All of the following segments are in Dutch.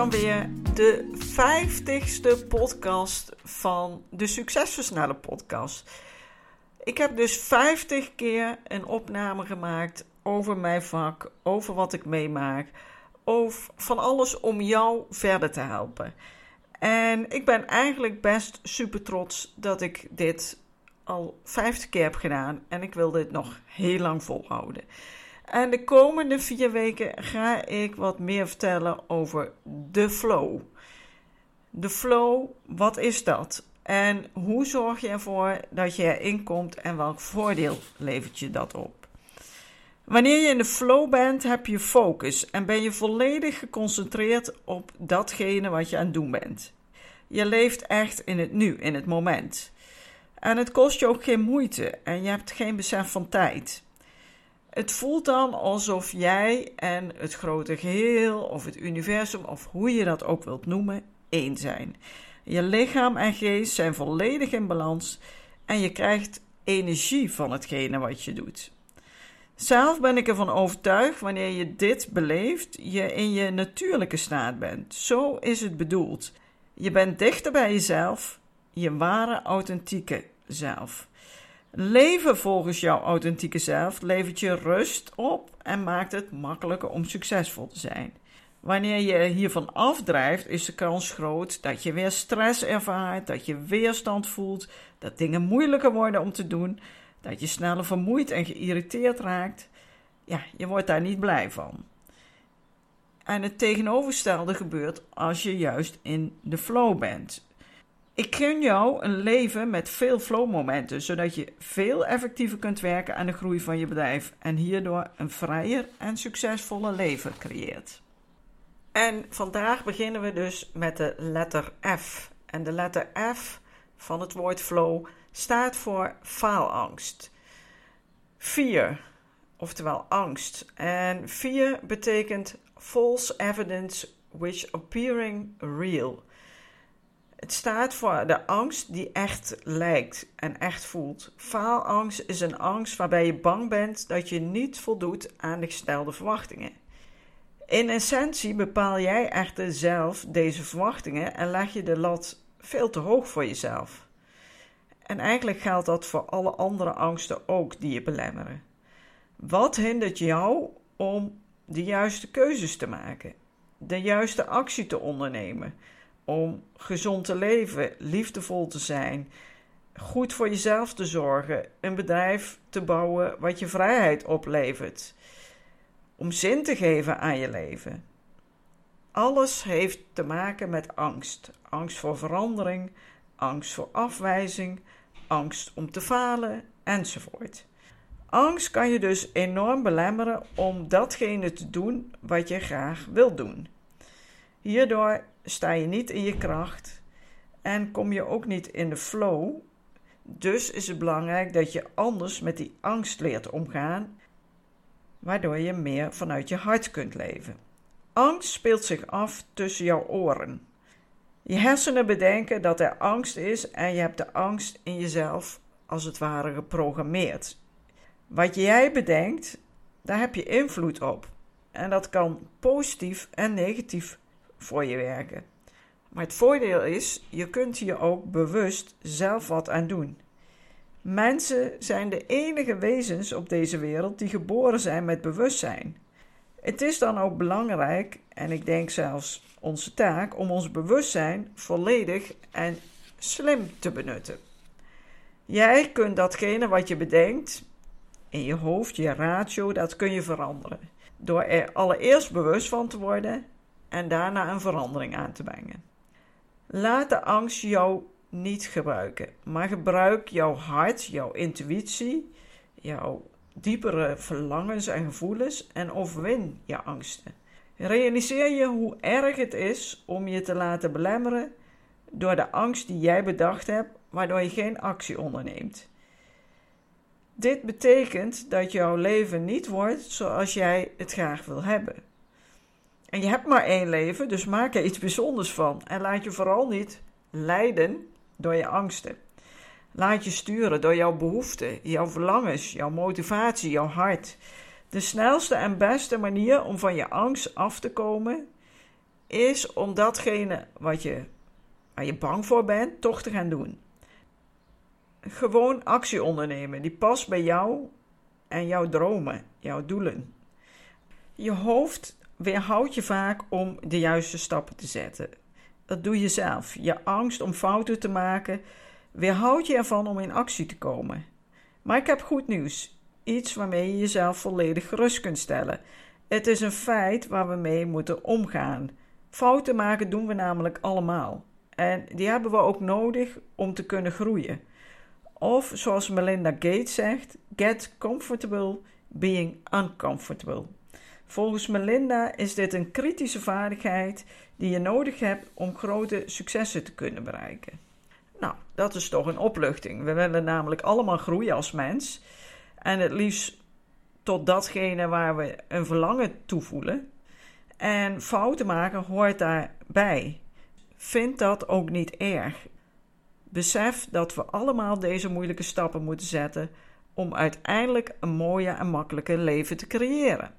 Dan weer de vijftigste podcast van de Succesversneller podcast. Ik heb dus 50 keer een opname gemaakt over mijn vak, over wat ik meemaak, over van alles om jou verder te helpen. En ik ben eigenlijk best super trots dat ik dit al 50 keer heb gedaan en ik wil dit nog heel lang volhouden. En de komende vier weken ga ik wat meer vertellen over de flow. De flow, wat is dat? En hoe zorg je ervoor dat je erin komt en welk voordeel levert je dat op? Wanneer je in de flow bent, heb je focus en ben je volledig geconcentreerd op datgene wat je aan het doen bent. Je leeft echt in het nu, in het moment. En het kost je ook geen moeite en je hebt geen besef van tijd. Het voelt dan alsof jij en het grote geheel of het universum of hoe je dat ook wilt noemen, één zijn. Je lichaam en geest zijn volledig in balans en je krijgt energie van hetgene wat je doet. Zelf ben ik ervan overtuigd, wanneer je dit beleeft, je in je natuurlijke staat bent. Zo is het bedoeld. Je bent dichter bij jezelf, je ware authentieke zelf. Leven volgens jouw authentieke zelf levert je rust op en maakt het makkelijker om succesvol te zijn. Wanneer je hiervan afdrijft, is de kans groot dat je weer stress ervaart, dat je weerstand voelt, dat dingen moeilijker worden om te doen, dat je sneller vermoeid en geïrriteerd raakt. Ja, je wordt daar niet blij van. En het tegenovergestelde gebeurt als je juist in de flow bent. Ik gun jou een leven met veel flow-momenten, zodat je veel effectiever kunt werken aan de groei van je bedrijf en hierdoor een vrijer en succesvoller leven creëert. En vandaag beginnen we dus met de letter F. En de letter F van het woord flow staat voor faalangst. Fear, oftewel angst. En fear betekent false evidence which appearing real. Het staat voor de angst die echt lijkt en echt voelt. Faalangst is een angst waarbij je bang bent dat je niet voldoet aan de gestelde verwachtingen. In essentie bepaal jij echter zelf deze verwachtingen en leg je de lat veel te hoog voor jezelf. En eigenlijk geldt dat voor alle andere angsten ook die je belemmeren. Wat hindert jou om de juiste keuzes te maken, de juiste actie te ondernemen? Om gezond te leven, liefdevol te zijn, goed voor jezelf te zorgen, een bedrijf te bouwen wat je vrijheid oplevert, om zin te geven aan je leven. Alles heeft te maken met angst. Angst voor verandering, angst voor afwijzing, angst om te falen enzovoort. Angst kan je dus enorm belemmeren om datgene te doen wat je graag wilt doen. Hierdoor sta je niet in je kracht en kom je ook niet in de flow. Dus is het belangrijk dat je anders met die angst leert omgaan, waardoor je meer vanuit je hart kunt leven. Angst speelt zich af tussen jouw oren. Je hersenen bedenken dat er angst is en je hebt de angst in jezelf als het ware geprogrammeerd. Wat jij bedenkt, daar heb je invloed op. En dat kan positief en negatief voor je werken. Maar het voordeel is, je kunt hier ook bewust zelf wat aan doen. Mensen zijn de enige wezens op deze wereld die geboren zijn met bewustzijn. Het is dan ook belangrijk, en ik denk zelfs onze taak, om ons bewustzijn volledig en slim te benutten. Jij kunt datgene wat je bedenkt, in je hoofd, je ratio, dat kun je veranderen. Door er allereerst bewust van te worden en daarna een verandering aan te brengen. Laat de angst jou niet gebruiken, maar gebruik jouw hart, jouw intuïtie, jouw diepere verlangens en gevoelens en overwin je angsten. Realiseer je hoe erg het is om je te laten belemmeren door de angst die jij bedacht hebt, waardoor je geen actie onderneemt. Dit betekent dat jouw leven niet wordt zoals jij het graag wil hebben. En je hebt maar één leven, dus maak er iets bijzonders van. En laat je vooral niet leiden door je angsten. Laat je sturen door jouw behoeften, jouw verlangens, jouw motivatie, jouw hart. De snelste en beste manier om van je angst af te komen is om datgene wat je, je bang voor bent, toch te gaan doen. Gewoon actie ondernemen die past bij jou en jouw dromen, jouw doelen. Je hoofd weerhoudt je vaak om de juiste stappen te zetten. Dat doe je zelf. Je angst om fouten te maken weerhoudt je ervan om in actie te komen. Maar ik heb goed nieuws. Iets waarmee je jezelf volledig gerust kunt stellen. Het is een feit waar we mee moeten omgaan. Fouten maken doen we namelijk allemaal. En die hebben we ook nodig om te kunnen groeien. Of zoals Melinda Gates zegt: get comfortable being uncomfortable. Volgens Melinda is dit een kritische vaardigheid die je nodig hebt om grote successen te kunnen bereiken. Nou, dat is toch een opluchting. We willen namelijk allemaal groeien als mens. En het liefst tot datgene waar we een verlangen toevoelen. En fouten maken hoort daarbij. Vind dat ook niet erg. Besef dat we allemaal deze moeilijke stappen moeten zetten om uiteindelijk een mooie en makkelijke leven te creëren.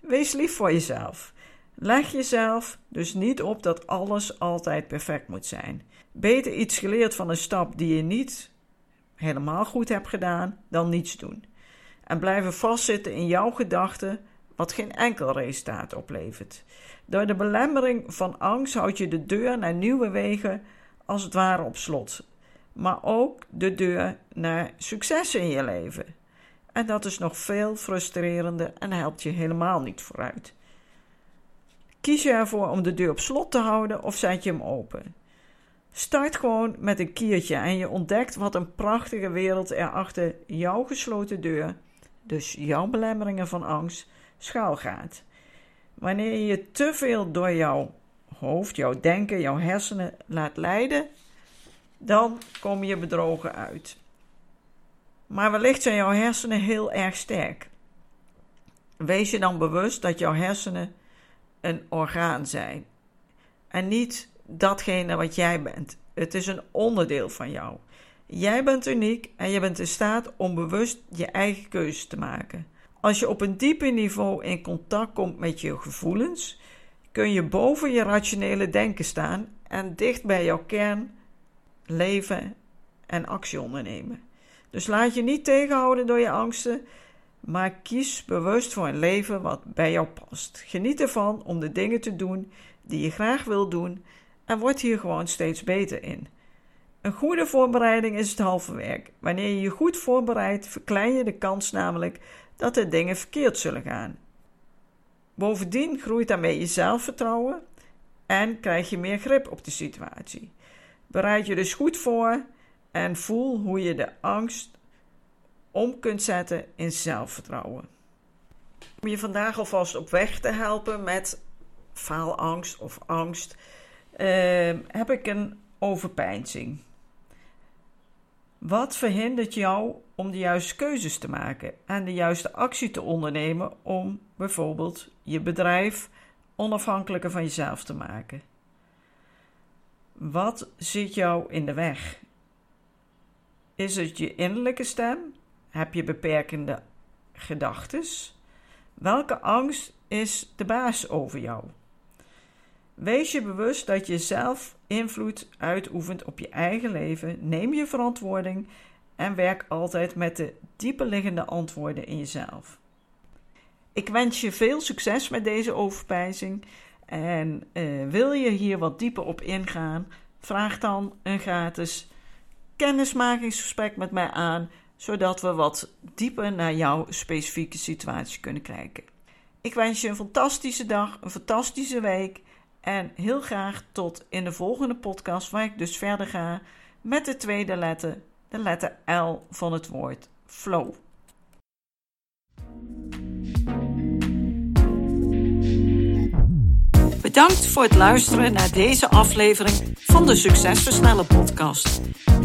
Wees lief voor jezelf. Leg jezelf dus niet op dat alles altijd perfect moet zijn. Beter iets geleerd van een stap die je niet helemaal goed hebt gedaan dan niets doen. En blijven vastzitten in jouw gedachten, wat geen enkel resultaat oplevert. Door de belemmering van angst houd je de deur naar nieuwe wegen als het ware op slot, maar ook de deur naar succes in je leven. En dat is nog veel frustrerender en helpt je helemaal niet vooruit. Kies je ervoor om de deur op slot te houden of zet je hem open? Start gewoon met een kiertje en je ontdekt wat een prachtige wereld er achter jouw gesloten deur, dus jouw belemmeringen van angst, schuil gaat. Wanneer je je te veel door jouw hoofd, jouw denken, jouw hersenen laat leiden, dan kom je bedrogen uit. Maar wellicht zijn jouw hersenen heel erg sterk. Wees je dan bewust dat jouw hersenen een orgaan zijn en niet datgene wat jij bent. Het is een onderdeel van jou. Jij bent uniek en je bent in staat om bewust je eigen keuze te maken. Als je op een dieper niveau in contact komt met je gevoelens, kun je boven je rationele denken staan en dicht bij jouw kern leven en actie ondernemen. Dus laat je niet tegenhouden door je angsten, maar kies bewust voor een leven wat bij jou past. Geniet ervan om de dingen te doen die je graag wil doen en word hier gewoon steeds beter in. Een goede voorbereiding is het halve werk. Wanneer je je goed voorbereidt, verklein je de kans namelijk dat er dingen verkeerd zullen gaan. Bovendien groeit daarmee je zelfvertrouwen en krijg je meer grip op de situatie. Bereid je dus goed voor en voel hoe je de angst om kunt zetten in zelfvertrouwen. Om je vandaag alvast op weg te helpen met faalangst of angst, uh, heb ik een overpeinzing. Wat verhindert jou om de juiste keuzes te maken en de juiste actie te ondernemen om bijvoorbeeld je bedrijf onafhankelijker van jezelf te maken? Wat zit jou in de weg? Is het je innerlijke stem? Heb je beperkende gedachten? Welke angst is de baas over jou? Wees je bewust dat je zelf invloed uitoefent op je eigen leven. Neem je verantwoording en werk altijd met de dieperliggende antwoorden in jezelf. Ik wens je veel succes met deze overpijzing. En uh, wil je hier wat dieper op ingaan, vraag dan een gratis kennismakingsgesprek met mij aan, zodat we wat dieper naar jouw specifieke situatie kunnen kijken. Ik wens je een fantastische dag, een fantastische week en heel graag tot in de volgende podcast, waar ik dus verder ga met de tweede letter, de letter L van het woord flow. Bedankt voor het luisteren naar deze aflevering van de Succesversnellen podcast.